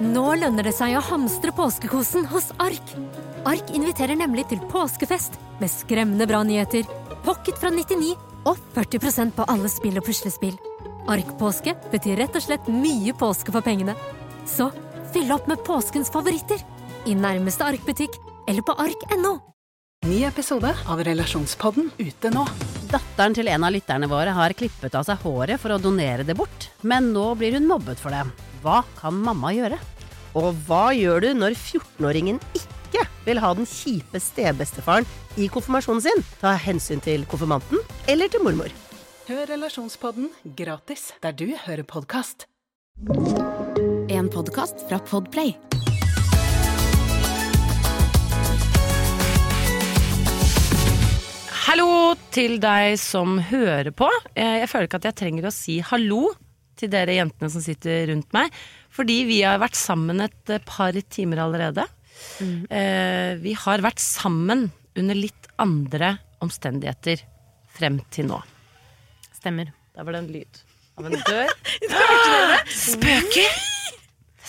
Nå lønner det seg å hamstre påskekosen hos Ark. Ark inviterer nemlig til påskefest med skremmende bra nyheter, pocket fra 99 og 40% på alle spill og puslespill. Ark-påske betyr rett og slett mye påske for pengene. Så fyll opp med påskens favoritter i nærmeste Ark-butikk eller på ark.no. Ny episode av Relasjonspodden ute nå. Datteren til en av lytterne våre har klippet av seg håret for å donere det bort, men nå blir hun mobbet for det. Hva kan mamma gjøre? Og hva gjør du når 14-åringen ikke vil ha den kjipe stebestefaren i konfirmasjonen sin? Ta hensyn til konfirmanten eller til mormor. Hør Relasjonspodden gratis der du hører podkast. En podkast fra Podplay. Hallo til deg som hører på. Eh, Jeg føler ikke at jeg trenger å si hallo til dere jentene som sitter rundt meg, fordi vi har vært sammen et eh, par timer allerede. Eh, Vi har vært sammen under litt andre omstendigheter frem til nå. Stemmer. Der var det en lyd av en dør. Spøker!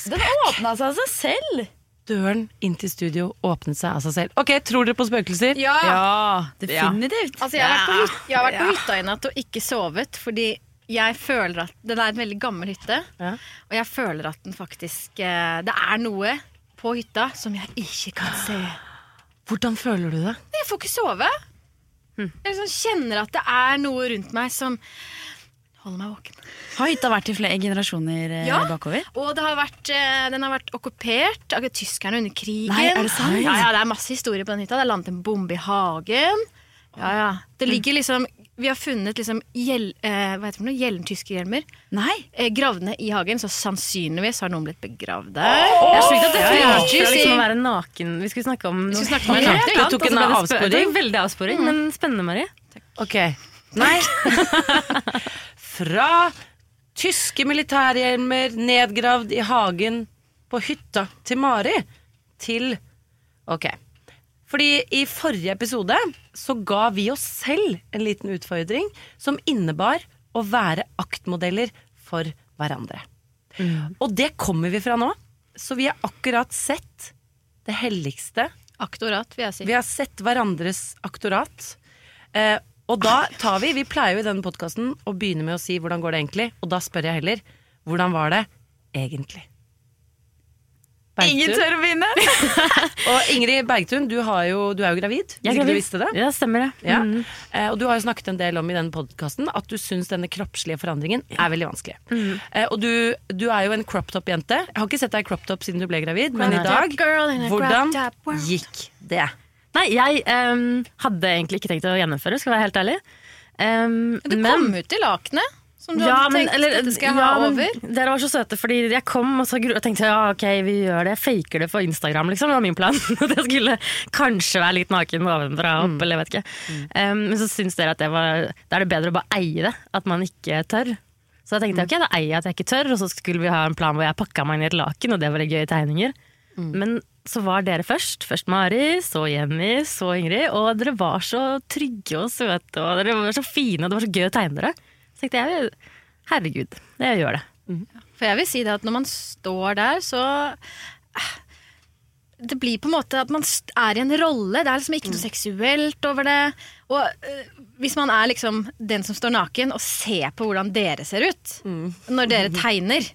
Den åpna seg av seg selv. Døren inn til studio åpnet seg av seg selv. Ok, Tror dere på spøkelser? Ja. definitivt. Altså, jeg har vært på, hyt- jeg har vært på hytta i natt og ikke sovet fordi jeg føler at Den er en veldig gammel hytte, Ja. og jeg føler at den faktisk eh, Det er noe på hytta som jeg ikke kan se. Hvordan føler du det? Jeg får ikke sove. Jeg liksom kjenner at det er noe rundt meg som holder meg våken. Har hytta vært i flere generasjoner eh, Ja. bakover? Og det har vært, eh, den har vært okkupert av tyskerne under krigen. Nei, er det sant? Ja, ja, det er masse historier på den hytta. Det er landet en bombe i hagen. Ja, ja. Det ligger liksom Vi har funnet liksom gjel, eh, hva heter det for noe? hjelmer Nei. eh, gravd ned i hagen, så sannsynligvis har noen blitt begravd der. det er sjukt at dette Ja, fra liksom å være naken Vi skulle snakke om noe snakke om helt annet, helt annet. Du tok en avsporing. Veldig avsporing, men spennende, Marie. Ok. Nei. Fra tyske militærhjelmer nedgravd i hagen på hytta til Mari til Ok. Fordi i forrige episode så ga vi oss selv en liten utfordring som innebar å være aktmodeller for hverandre. Og det kommer vi fra nå. Så vi har akkurat sett det helligste aktorat, vil jeg si. vi har sett hverandres aktorat. Eh, og da tar vi Vi pleier jo i denne podkasten å begynne med å si 'hvordan går det egentlig'? Og da spør jeg heller 'hvordan var det egentlig'? Ingen tør å begynne! Og Ingrid Bergtun, du, har jo, du er jo gravid. Jeg er gravid. det. Ja, stemmer det. Ja. Mm. Eh, og du har jo snakket en del om i denne podkasten at du syns denne kroppslige forandringen er veldig vanskelig. Mm. Eh, og du, du er jo en crop top-jente. Jeg har ikke sett deg i crop top siden du ble gravid, men i dag Hvordan gikk det? Nei, jeg um, hadde egentlig ikke tenkt å gjennomføre, skal jeg være helt ærlig. Um, Du kom ut i lakenet, som du ja, hadde men, tenkt eller, dette skal jeg ja, ha over. Dere var så søte, fordi jeg kom og så og tenkte ja, ok, vi gjør det. Jeg faker det på Instagram, liksom. Det var min plan. At jeg skulle kanskje være litt naken ovenfra og opp, eller jeg vet ikke. Um, men så syns dere at det var Da er det bedre å bare eie det, at man ikke tør. Så da tenkte jeg ok, da eier jeg at jeg ikke tør, og så skulle vi ha en plan hvor jeg pakka meg inn i et laken, og det var litt gøye tegninger. Men så var dere først. Først Mari, så Jenny, så Ingrid. Og dere var så trygge og søte, og dere var så fine, og det var så gøy å tegne dere. Så tenkte jeg herregud, jeg gjør det. For jeg vil si det at når man står der, så eh, Det blir på en måte at man er i en rolle. Det er liksom ikke noe seksuelt over det. Og eh, hvis man er liksom den som står naken, og ser på hvordan dere ser ut når dere tegner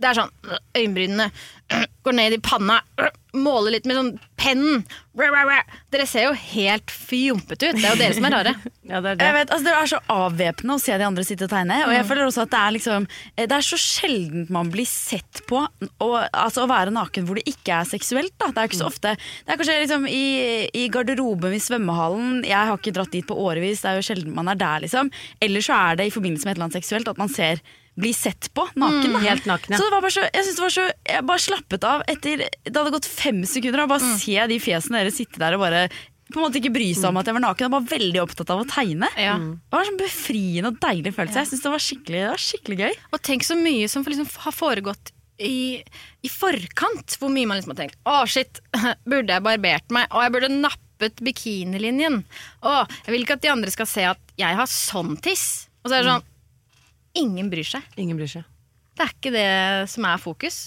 Det er sånn øyenbrynene går ned i panna, måler litt med sånn penn. Rah, rah, rah. Dere ser jo helt fjompete ut. Det er jo dere som er rare. Ja, det er det. Jeg vet, altså Det er så avvæpnende å se de andre sitte og tegne. Og jeg føler også at Det er liksom eh, Det er så sjelden man blir sett på og, altså, å være naken hvor det ikke er seksuelt. Da. Det er ikke så ofte Det er kanskje liksom i, i garderoben i svømmehallen. Jeg har ikke dratt dit på årevis, det er jo sjelden man er der. liksom Eller så er det i forbindelse med et eller annet seksuelt at man ser blir sett på naken. da. helt naken, ja. Så det var bare så, jeg det var så Jeg bare slappet av etter Det hadde gått fem sekunder Og å bare se de fjesene deres sitte der og bare på en måte ikke bry seg om at jeg var naken. Jeg var veldig opptatt av å tegne. Ja. Det var en sånn befriende og deilig følelse. Jeg synes det var det var skikkelig gøy. Og tenk så mye som liksom har foregått i, i forkant. Hvor mye man liksom har tenkt Å, shit, burde jeg barbert meg? Å, jeg burde nappet bikinilinjen. Å, jeg vil ikke at de andre skal se at jeg har sånn tiss. Og så er det sånn Ingen bryr seg. Ingen bryr seg. Det er ikke det som er fokus.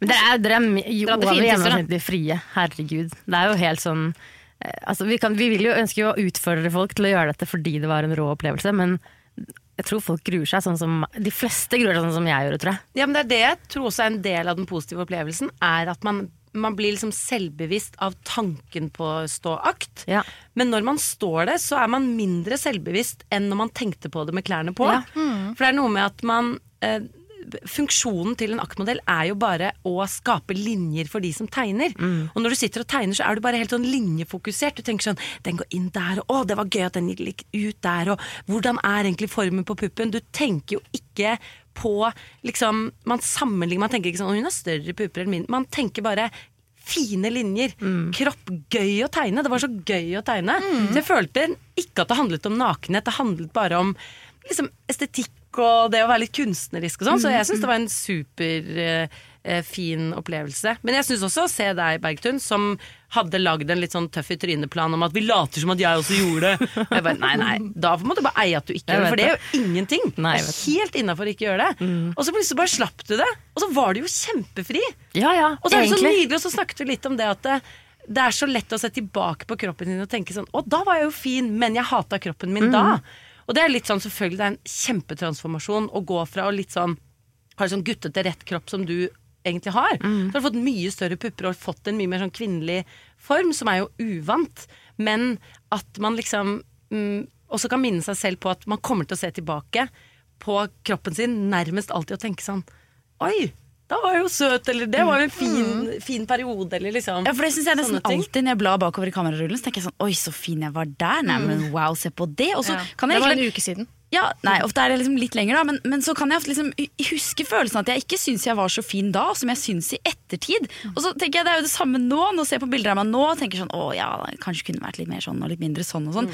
Men dere er, dere er jo over gjennomsnittlig frie. Herregud. Det er jo helt sånn eh, altså vi, kan, vi vil jo ønske å utfordre folk til å gjøre dette fordi det var en rå opplevelse, men jeg tror folk gruer seg sånn som De fleste gruer seg sånn som jeg gjorde, tror jeg. Ja, men det er det jeg tror også er en del av den positive opplevelsen, er at man, man blir liksom selvbevisst av tanken på å stå akt. Ja. Men når man står det, så er man mindre selvbevisst enn når man tenkte på det med klærne på. Ja. For det er noe med at man eh, Funksjonen til en aktmodell er jo bare å skape linjer for de som tegner. Og når du sitter og tegner, så er du bare helt sånn linjefokusert. Du tenker sånn Den går inn der, og å, det var gøy at den gikk ut der, og hvordan er egentlig formen på puppen? Du tenker jo ikke på liksom Man sammenligner, man tenker ikke sånn «Å, hun har større pupper enn min. Man tenker bare Fine linjer. Kropp gøy å tegne. Det var så gøy å tegne. Så jeg følte ikke at det handlet om nakenhet, det handlet bare om liksom, estetikk og det å være litt kunstnerisk og sånn. Så jeg syns det var en superfin eh, eh, opplevelse. Men jeg syns også å se deg, Bergtun, som hadde lagd en litt sånn tøff i trynet-plan om at vi later som at jeg også gjorde det. Og Jeg bare, nei, nei, da må du bare eie at du ikke gjør det, for det er jo ingenting. Nei, helt innafor ikke gjøre det. Og så plutselig bare slapp du det, og så var du jo kjempefri. Ja ja, Og så er det så nydelig, og så snakket vi litt om det at det, det er så lett å se tilbake på kroppen din og tenke sånn Å, da var jeg jo fin, men jeg hata kroppen min da. Og det er litt sånn, selvfølgelig, det er en kjempetransformasjon å gå fra å litt sånn ha en sånn guttete rett kropp som du egentlig har. Så har du fått mye større pupper og fått en mye mer sånn kvinnelig form, som er jo uvant. Men at man liksom mm, også kan minne seg selv på at man kommer til å se tilbake på kroppen sin nærmest alltid og tenke sånn Oi, da var jeg jo søt, eller det var jo en fin, fin periode, eller liksom. Ja, for det synes jeg nesten alltid Når jeg blar bakover i kamerarullen, Så tenker jeg sånn Oi, så fin jeg var der. Nei, men wow, se på det. Og så Ja. kan jeg Det var en uke siden. Ja, nei, ofte er det liksom litt lenger, da, men, men så kan jeg ofte liksom huske følelsen at jeg ikke syns jeg var så fin da, som jeg syns i ettertid. Og så tenker jeg det er jo det samme nå. Nå ser jeg på bilder av meg nå og tenker sånn å ja, kanskje kunne vært litt mer sånn og litt mindre sånn og sånn.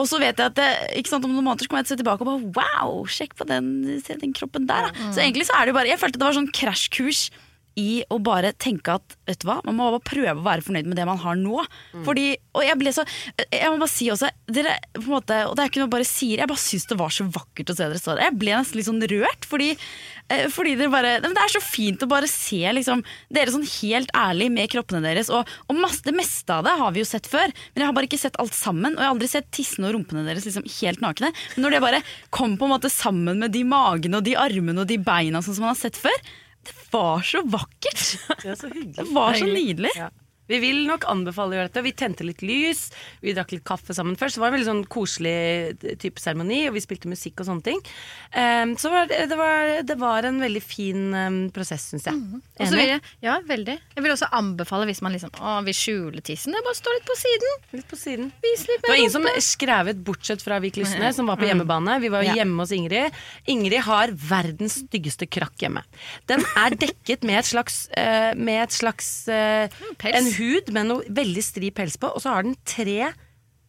Og så vet jeg at det, ikke sant, om noen måneder så kommer jeg til å se tilbake og bare wow, sjekk på den, den kroppen der, da. Så egentlig så er det jo bare Jeg følte det var sånn krasjkurs i å bare tenke at vet du hva, man må bare prøve å være fornøyd med det man har nå. Fordi, og jeg ble så Jeg må bare si også dere, på en måte, Og det er ikke noe jeg bare sier, jeg bare syns det var så vakkert å se dere stå der. Jeg ble nesten litt sånn rørt, fordi, eh, fordi dere bare Det er så fint å bare se liksom, dere sånn helt ærlig med kroppene deres. Og, og masse, det meste av det har vi jo sett før, men jeg har bare ikke sett alt sammen. Og jeg har aldri sett tissene og rumpene deres liksom helt nakne. Men når det bare kom på en måte sammen med de magene og de armene og de beina sånn som man har sett før, det var så vakkert! Det så. Det var så nydelig. Ja. Vi vil nok anbefale å gjøre dette. Vi tente litt lys, vi drakk litt kaffe sammen først. Det var en veldig sånn koselig type seremoni, og vi spilte musikk og sånne ting. Um, så var det, det, var, det var en veldig fin um, prosess, syns jeg. Mm så vil jeg, ja, veldig. Jeg vil også anbefale hvis man liksom å, vil skjule tissen. Bare stå litt på siden. Litt på siden. Vis litt Det var mer ingen som skrev skrevet, bortsett fra vi klussene, som var på hjemmebane. Vi var Ja. hjemme hos Ingrid. Ingrid har verdens styggeste krakk hjemme. Den er dekket med et slags, uh, med et slags uh, pels. En hud med noe veldig stri pels på, og så har den tre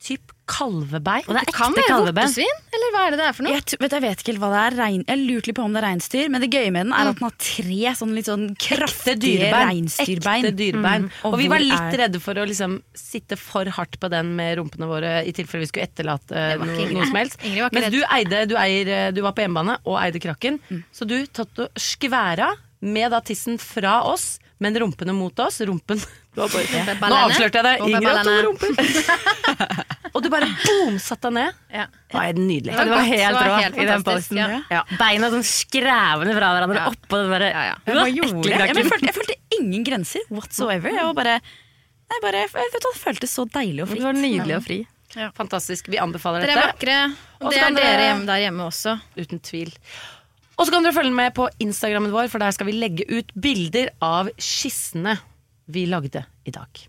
typ kalvebein. Og det er Det kan ekte være kalveben. vortesvin, eller hva er det det er for noe? Jeg, vet, jeg vet ikke hva det er. Rein, jeg lurte litt på om det er reinsdyr, men det gøye med den er at den har tre sånn litt sånn kraftige reinsdyrbein. Ekte dyrebein. Mm. Og, vi var litt er- redde for å liksom sitte for hardt på den med rumpene våre, i tilfelle vi skulle etterlate eh, noe, som helst. Redd. du, eide, du, eier, du var på hjemmebane og eide krakken, så du tatt og skværa med da tissen fra oss, men rumpene mot oss. Rumpen bare, ja. Nå avslørte jeg deg! Ingrid har to rumper! og du bare boom, satte deg ned. Ja. Det var nydelig. Ja, det var helt det rå i den posen. posten. ja. Beina sånn skrevende fra hverandre Ja. oppå den derre Ja, ja. Ekle det. Krakken. jeg, følte, jeg følte ingen grenser whatsoever. Jeg var bare, jeg bare jeg, vet hva, så deilig og Det var nydelig og fri. Fantastisk. Vi anbefaler Dere er dette. vakre. Og det er dere hjemme der hjemme også. Uten tvil. Og så kan dere følge med på Instagrammen vår, for der skal vi legge ut bilder av skissene vi lagde i dag.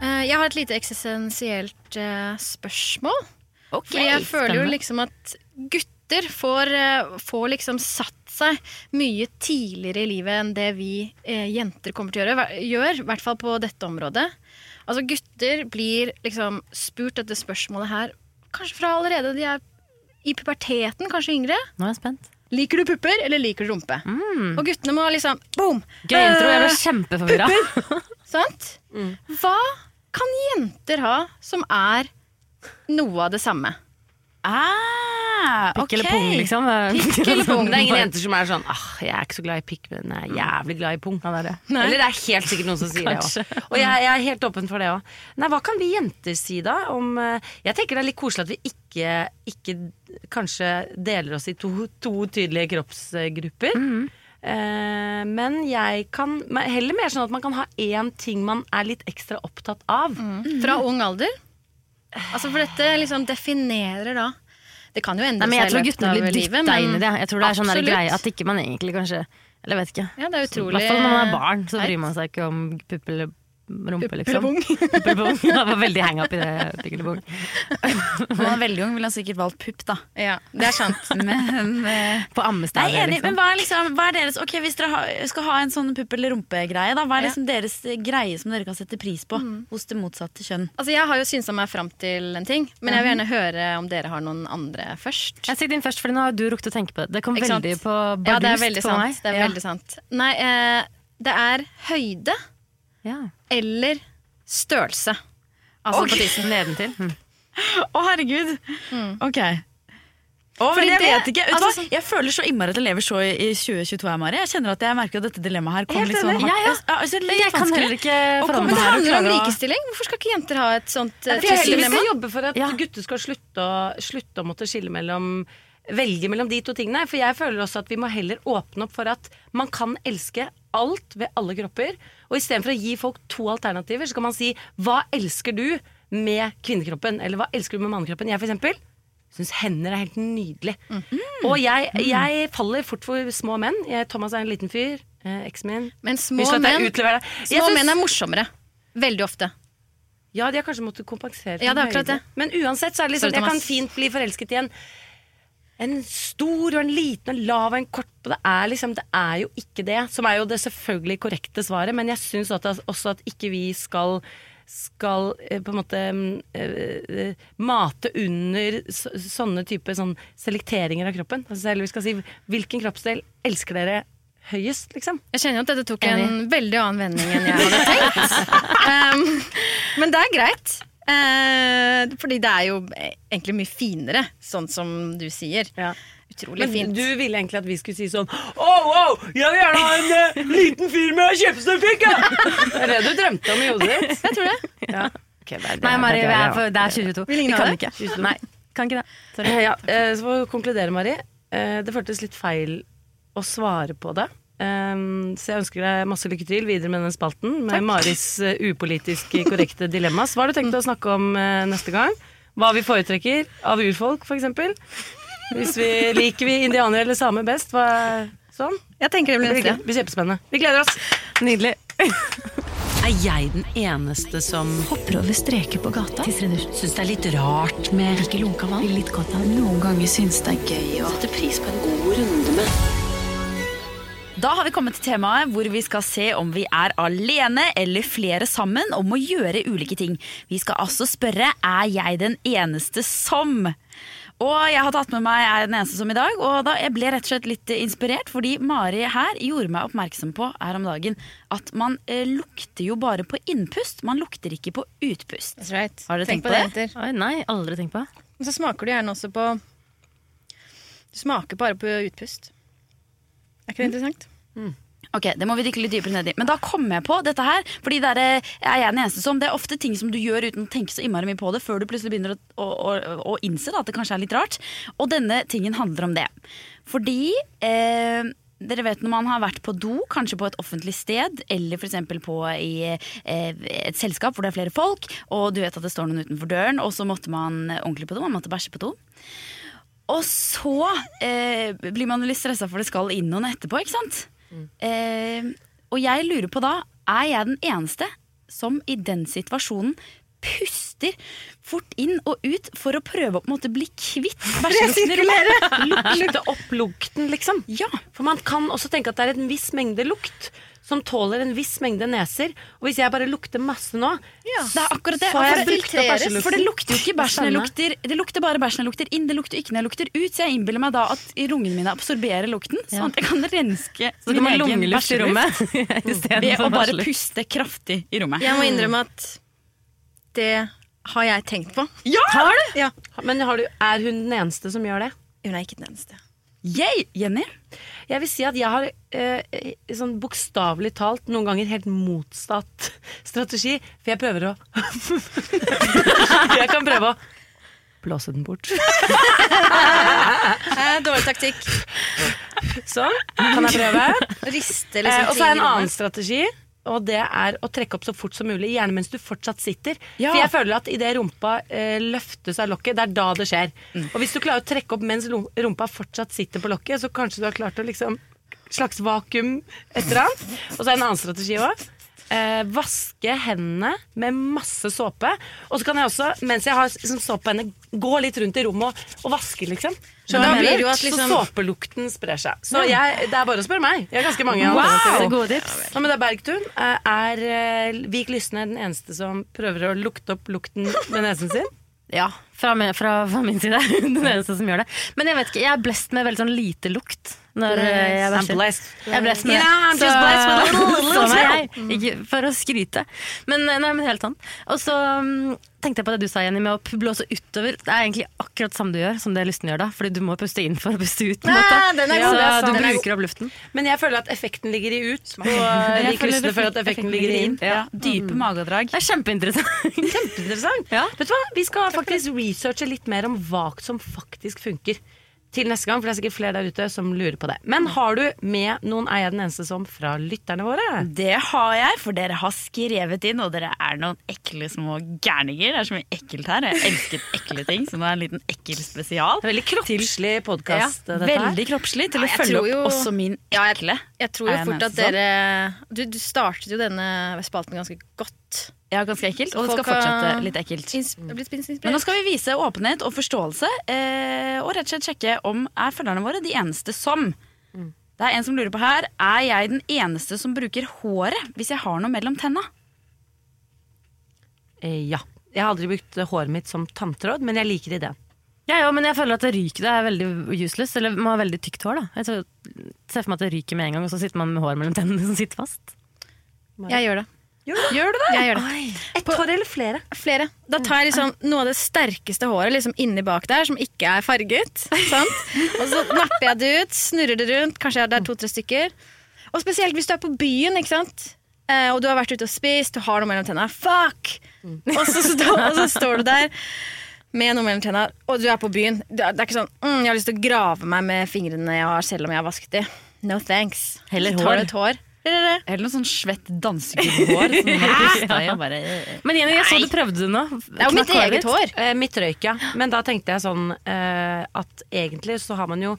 Eh, Jeg har et lite eksistensielt eh, spørsmål. Okay, for jeg føler jo liksom at gutter får, eh, får liksom satt seg mye tidligere i livet enn det vi jenter kommer til å gjøre. Gjør, i hvert fall på dette området. Altså Gutter blir liksom spurt dette spørsmålet her kanskje fra allerede de er i puberteten, kanskje yngre. Nå er jeg spent. Liker du pupper, eller liker du rumpe? Og guttene må liksom boom! Gøy intro, jeg ble Eh, kjempeforvirra. Sant? Hva kan jenter ha som er noe av det samme? Ah. Pikk eller pung, liksom. Pikk eller pung? Det er ingen jenter som er sånn ah, jeg er ikke så glad i pikk, men jeg er jævlig glad i pung. Ja, det er det. Eller det er helt sikkert noen som sier det òg. Og jeg, jeg er helt åpen for det òg. Nei, hva kan vi jenter si da om eh, Jeg tenker det er litt koselig at vi ikke, ikke kanskje deler oss i to, to tydelige kroppsgrupper. Mhm. Uh, men jeg kan Heller mer sånn at man kan ha én ting man er litt ekstra opptatt av. Fra ung alder? Altså For dette liksom definerer da Det kan jo endre Nei, men jeg seg tror i løpet guttene av blir livet, dytta inn i det. Jeg tror det er sånn der Absolutt. greie at ikke man egentlig kanskje Eller jeg vet ikke. Ja, det er I utrolig hvert fall når man er barn, så bryr man seg ikke om pupp eller rumpe, liksom. Puppelebong. Jeg var veldig hang up i det. Puppelebong. Han man er veldig ung, ville han sikkert valgt pupp, da. Ja, det er sant. Men eh, På Nei, liksom. enig, men hva er, liksom, hva er deres Ok, Hvis dere ha, skal ha en sånn pupp eller rumpe-greie, da, hva er Ja. liksom deres eh, greie som dere kan sette pris på hos det motsatte kjønn? Altså Jeg har jo synsa meg fram til en ting, men jeg vil gjerne høre om dere har noen andre først. Jeg sitter inn først, for nå har du rukket å tenke på det. Det kom veldig på bardust Ja, det er veldig sant. meg. Det er Ja. veldig sant. Nei, eh, det er høyde Ja. eller størrelse. Altså okay. på tissen. Nedentil. Mm. Å, herregud! Ok. Oh, men jeg det- vet ikke. Altså-? Jeg føler så innmari at jeg lever så i i 2022 her, Mari. Jeg kjenner at jeg merker at dette dilemmaet her kommer litt sånn hardt. Ja, ja. Altså, litt Jeg kan heller ikke forandre meg. Men Det handler om likestilling. Hvorfor skal ikke jenter ha et sånt eh, For jeg heller tidsdilemma? jobbe for at Ja. gutter skal slutte å, slutte å måtte skille mellom Velge mellom de to tingene. For jeg føler også at vi må heller åpne opp for at man kan elske alt ved alle kropper. Og istedenfor å gi folk to alternativer, så kan man si hva elsker du med kvinnekroppen? Eller hva elsker du med mannekroppen? Jeg for eksempel syns hender er helt nydelig. Og jeg, jeg faller fort for små menn. Jeg, Thomas er en liten fyr. Eh, Eksen min. Men små menn, små synes, menn er morsommere. Veldig ofte. Ja, de har kanskje måttet kompensere. Ja, det er akkurat det. Men uansett så er det liksom Sorry, Jeg kan fint bli forelsket i en stor og en liten, en lav og en kort. Og det er liksom Det er jo ikke det, som er jo det selvfølgelig korrekte svaret. Men jeg syns også at ikke vi skal skal eh, på en måte mm, eh, eh, mate under så, sånne type sånn selekteringer av kroppen. Altså, eller vi skal si hvilken kroppsdel elsker dere høyest, liksom. Jeg kjenner jo at dette tok en veldig annen vending enn jeg hadde tenkt. um, men det er greit. Eh, fordi det er jo egentlig mye finere, sånn som du sier. Utrolig Men fint. du ville egentlig at vi skulle si sånn Oh, wow, jeg vil gjerne ha en eh, liten fyr med kjempestor ja!» Det er det du drømte om i hodet ditt? Jeg tror det. Ja. Okay, det er- det Nei, Mari, det er- vi er for, det er 2022. Vi, Vi kan det? ikke. Nei, kan ikke det. Sorry. Ja, eh, så for å konkludere, Mari. eh, Det føltes litt feil å svare på det. Um, så jeg ønsker deg masse lykke til videre med den spalten med Maris eh, upolitisk korrekte dilemmas. Hva har du tenkt å snakke om eh, neste gang? Hva vi foretrekker av urfolk, f.eks.? Hvis vi liker vi indianere eller samer best? Hva, sånn? Jeg tenker det Det blir blir, neste. det blir kjempespennende. Vi gleder oss. Nydelig. Er jeg den eneste som Hopper over streker på gata. syns det er litt rart med Ikke lunka vann. Litt godt av Noen ganger syns det er gøy å sette pris på en god runde med Da har vi kommet til temaet hvor vi skal se om vi er alene eller flere sammen om å gjøre ulike ting. Vi skal altså spørre er jeg den eneste som. Og jeg har tatt med meg er jeg den eneste som i dag, og da jeg ble rett og slett litt inspirert, fordi Mari her gjorde meg oppmerksom på her om dagen at man eh, lukter jo bare på innpust, man lukter ikke på utpust. That's right. Har dere tenkt på det? det? Oi, nei, aldri tenkt på. det. Og så smaker du gjerne også på Du smaker bare på utpust. Er ikke det interessant? Ok, det må vi dykke litt dypere ned i. Men da kom jeg på dette her. Fordi det er, er jeg den eneste som Det er ofte ting som du gjør uten å tenke så innmari mye på det, før du plutselig begynner å, å, å, å innse da, at det kanskje er litt rart. Og denne tingen handler om det. Fordi eh, dere vet når man har vært på do, kanskje på et offentlig sted, eller f.eks. på i eh, et selskap hvor det er flere folk, og du vet at det står noen utenfor døren, og så måtte man ordentlig på do, man måtte bæsje på do. Og så eh, blir man litt stressa for det skal inn noen etterpå, ikke sant? Eh, og jeg lurer på da, er jeg den eneste som i den situasjonen puster fort inn og ut for å prøve å på en måte bli kvitt bæsjelukten? Lukte opp lukten, liksom. Ja. For man kan også tenke at det er en viss mengde lukt som tåler en viss mengde neser. Og hvis jeg bare lukter masse nå, Det er akkurat det. Så har jeg brukt opp bæsjelukten. for det lukter jo ikke bæsjen jeg lukter Det lukter bare bæsjen jeg lukter inn, det lukter ikke når jeg lukter ut. Så jeg innbiller meg da at lungene mine absorberer lukten, sånn at jeg kan renske Så min egen bæsjeluft rommet ved å bare puste kraftig i rommet. Jeg må innrømme at det har jeg tenkt på. Ja! Ja. Men har du, er hun den eneste som gjør det? Hun er ikke den eneste. Yay! Jenny? Jeg vil si at jeg har eh, sånn bokstavelig talt noen ganger helt motsatt strategi, for jeg prøver å Jeg kan prøve å blåse den bort. Eh, dårlig taktikk. Sånn. Kan jeg prøve? Riste Eh, liksom og så er en annen strategi. Og det er å trekke opp så fort som mulig, gjerne mens du fortsatt sitter. Ja. For jeg føler at idet rumpa eh, løftes av lokket, det er da det skjer. Og hvis du klarer å trekke opp mens rumpa fortsatt sitter på lokket, så kanskje du har klart å liksom Slags vakuum etter annet. Og så er en annen strategi òg. Eh, vaske hendene med masse såpe. Og så kan jeg også, mens jeg har liksom, såpe på hendene, gå litt rundt i rommet og, og vaske, liksom. Men da blir det jo at liksom- Så såpelukten sprer seg. Så jeg, det er bare å spørre meg. Jeg har ganske mange wow! alternativer. er gode tips. Hva med deg, Bergtun? Eh, Er eh, Vik Lysne den eneste som prøver å lukte opp lukten med nesen sin? Ja, fra, fra, fra min side. Den eneste som gjør det. Men jeg vet ikke, jeg er blest med veldig sånn lite lukt. Når eh, jeg var blessed. Jeg med You Så- blessed little- little Sånn jeg. Ikke for å skryte. Men, nei, men helt sånn. Og så mm, tenkte jeg på det du sa, Jenny, med å blåse utover. Det er egentlig akkurat samme du gjør som det lysten gjør da. Fordi du må puste inn for å puste ut. Måte. Ah, den er så god, er du Den er bruker opp luften. Men jeg føler at effekten ligger i ut, og de Lysne føler at effekten ligger i inn. Ja. Dype magedrag. Det er kjempeinteressant. Kjempeinteressant. Ja. Vet du hva? Vi skal faktisk researche litt mer om hva som faktisk funker. Til neste gang, for det er sikkert flere der ute som lurer på det. Men har du med noen Er jeg den eneste som fra lytterne våre? Det har jeg, for dere har skrevet inn, og dere er noen ekle små gærninger. Det er så mye ekkelt her. Jeg elsker ekle ting, så nå er det en liten ekkel spesial. Det er veldig kroppslig Ja, podkast, her. veldig kroppslig til å ja, følge opp jo- også min ekle. Jeg tror jo jeg fort at dere du, du startet jo denne spalten ganske godt. Ja, ganske ekkelt, og det skal fortsette litt ekkelt. Men nå skal vi vise åpenhet og forståelse, eh, og rett og slett sjekke om er følgerne våre de eneste som. Det er en som lurer på her Er jeg den eneste som bruker håret hvis jeg har noe mellom tenna. Eh, ja. Jeg har aldri brukt håret mitt som tanntråd, men jeg liker ideen. Ja, ja, men jeg føler at det ryker. Det er veldig useless. Eller man har veldig tykt hår, da. Jeg ser for meg at det ryker med en gang, og så sitter man med hår mellom tennene som sitter fast. Jeg gjør det. Gjør du det? Jeg gjør det. Ett hår eller flere? Flere. Da tar jeg liksom noe av det sterkeste håret liksom inni bak der, som ikke er farget. Sant? Og så napper jeg det ut, snurrer det rundt. Kanskje det er to-tre stykker. Og spesielt hvis du er på byen, ikke sant? Eh, og du har vært ute og spist, du har noe mellom tennene. Fuck! Og, så stå, og så står du der med noe mellom tennene, og du er på byen. Det er det er ikke sånn mm, 'Jeg har lyst til å grave meg med fingrene jeg har, selv om jeg har vasket de'. No thanks. Heller hår. Eller, noe sånn svett dansegulvhår bare Men Jenny, jeg så du prøvde det nå. det er jo mitt eget hår. Eh, mitt røyk, ja. Men da tenkte jeg sånn eh, at egentlig så har man jo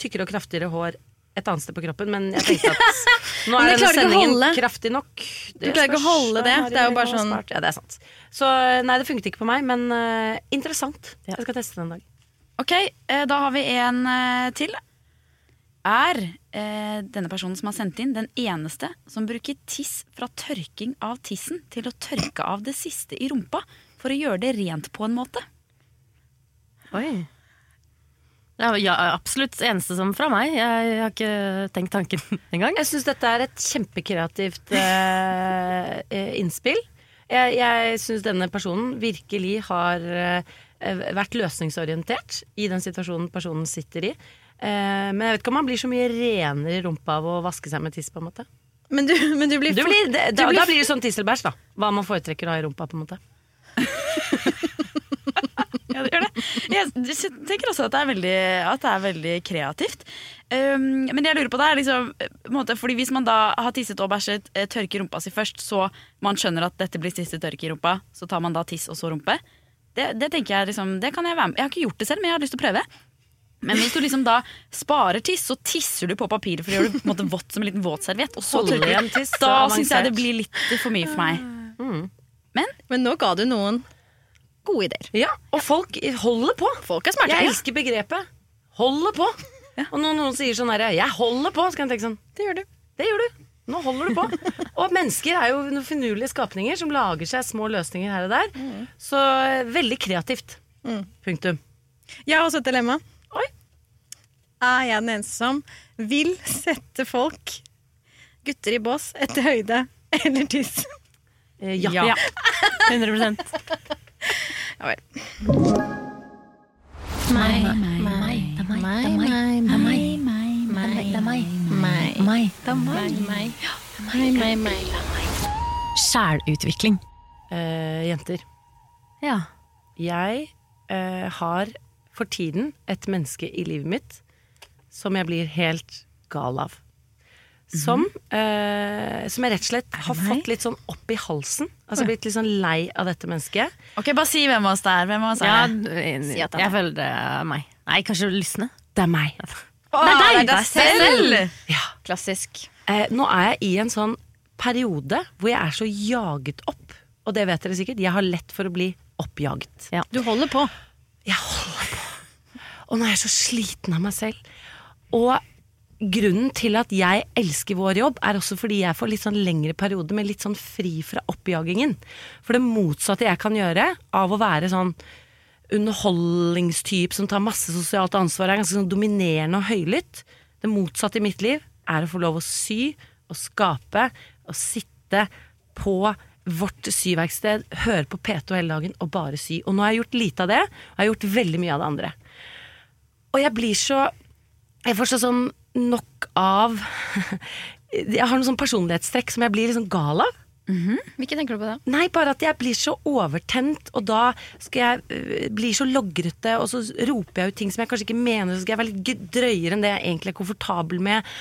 tykkere og kraftigere hår et annet sted på kroppen, men jeg tenkte at nå er denne sendingen kraftig nok. Du klarer ikke å holde det. Det er jo bare sånn- Ja, det er sant. Så nei, det funket ikke på meg, men interessant. Jeg skal teste det en dag. Ok, da har vi en til. Er eh, denne personen som har sendt inn, den eneste som bruker tiss fra tørking av tissen til å tørke av det siste i rumpa for å gjøre det rent på en måte? Oi. Ja, ja, absolutt eneste som fra meg. Jeg har ikke tenkt tanken engang. Jeg syns dette er et kjempekreativt eh, eh, innspill. Jeg, jeg syns denne personen virkelig har eh, vært løsningsorientert i den situasjonen personen sitter i. Eh, men jeg vet ikke om man blir så mye renere i rumpa av å vaske seg med tiss. på en måte Men du, men du blir du blir, det, du da, blir da blir det sånn tisselbæsj, da. Hva man foretrekker å ha i rumpa. på en måte Ja, det gjør det. Jeg tenker også at det er veldig, at det er veldig kreativt. Um, men det jeg lurer på det er liksom, måte, fordi Hvis man da har tisset og bæsjet, eh, tørker rumpa si først, så man skjønner at dette blir siste tørk i rumpa, så tar man da tiss og så rumpe. Det, det tenker Jeg liksom, det kan jeg være med Jeg har ikke gjort det selv, men jeg har lyst til å prøve. Men hvis du liksom da sparer tiss, så tisser du på papiret for å gjøre det på en måte vått som en liten våtserviett. Og så tørker du. tiss, Da så syns jeg det blir litt for mye for meg. Men nå ga du noen gode ideer. Ja, Og folk holder på. Folk er smarte. Jeg elsker begrepet 'holder på'. Og når noen sier sånn herre 'jeg holder på', så kan jeg tenke sånn Det gjør du. Det gjør du. Nå holder du på. Og mennesker er jo noen finurlige skapninger som lager seg små løsninger her og der. Så eh, veldig kreativt. Punktum. Jeg har også et dilemma. Er jeg den eneste som vil sette folk, gutter i bås, etter høyde eller tiss? Eh, ja. Ja. 100% Ja vel. Meg, meg, meg. Det er meg. Det er meg. Det er meg. Meg. Meg. Det er meg. Meg. Meg, meg, meg. Sjælutvikling. Eh, jenter, Ja. jeg eh, har for tiden et menneske i livet mitt som jeg blir helt gal av. Som, eh, som jeg rett og slett har fått litt sånn opp i halsen. Altså blitt litt sånn lei av dette mennesket. Ok, Bare si hvem av oss det er. Hvem av oss er ja det? jeg, jeg føler det er meg. Nei, kanskje lysne. Det er meg. Oh, Det er deg, det er selv! Ja. Klassisk. Uh, nå er jeg i en sånn periode hvor jeg er så jaget opp. Og det vet dere sikkert, jeg har lett for å bli oppjaget. Du holder på. Jeg holder på. Og nå er jeg så sliten av meg selv. Og grunnen til at jeg elsker vår jobb, er også fordi jeg får litt sånn lengre periode med litt sånn fri fra oppjagingen. For det motsatte jeg kan gjøre av å være sånn underholdningstype som tar masse sosialt ansvar, er ganske sånn dominerende og høylytt. Det motsatte i mitt liv er å få lov å sy og skape og sitte på vårt syverksted, høre på P2 hele dagen og bare sy. Og nå har jeg gjort lite av det, og jeg har gjort veldig mye av det andre. Og jeg blir så Jeg får sånn nok av Jeg har noen sånn personlighetstrekk som jeg blir sånn gal av. Hvilke tenker du på da? Nei, bare at jeg blir så overtent, og da skal jeg øh, bli så logrete, og så roper jeg ut ting som jeg kanskje ikke mener, så skal jeg være litt drøyere enn det jeg egentlig er komfortabel med.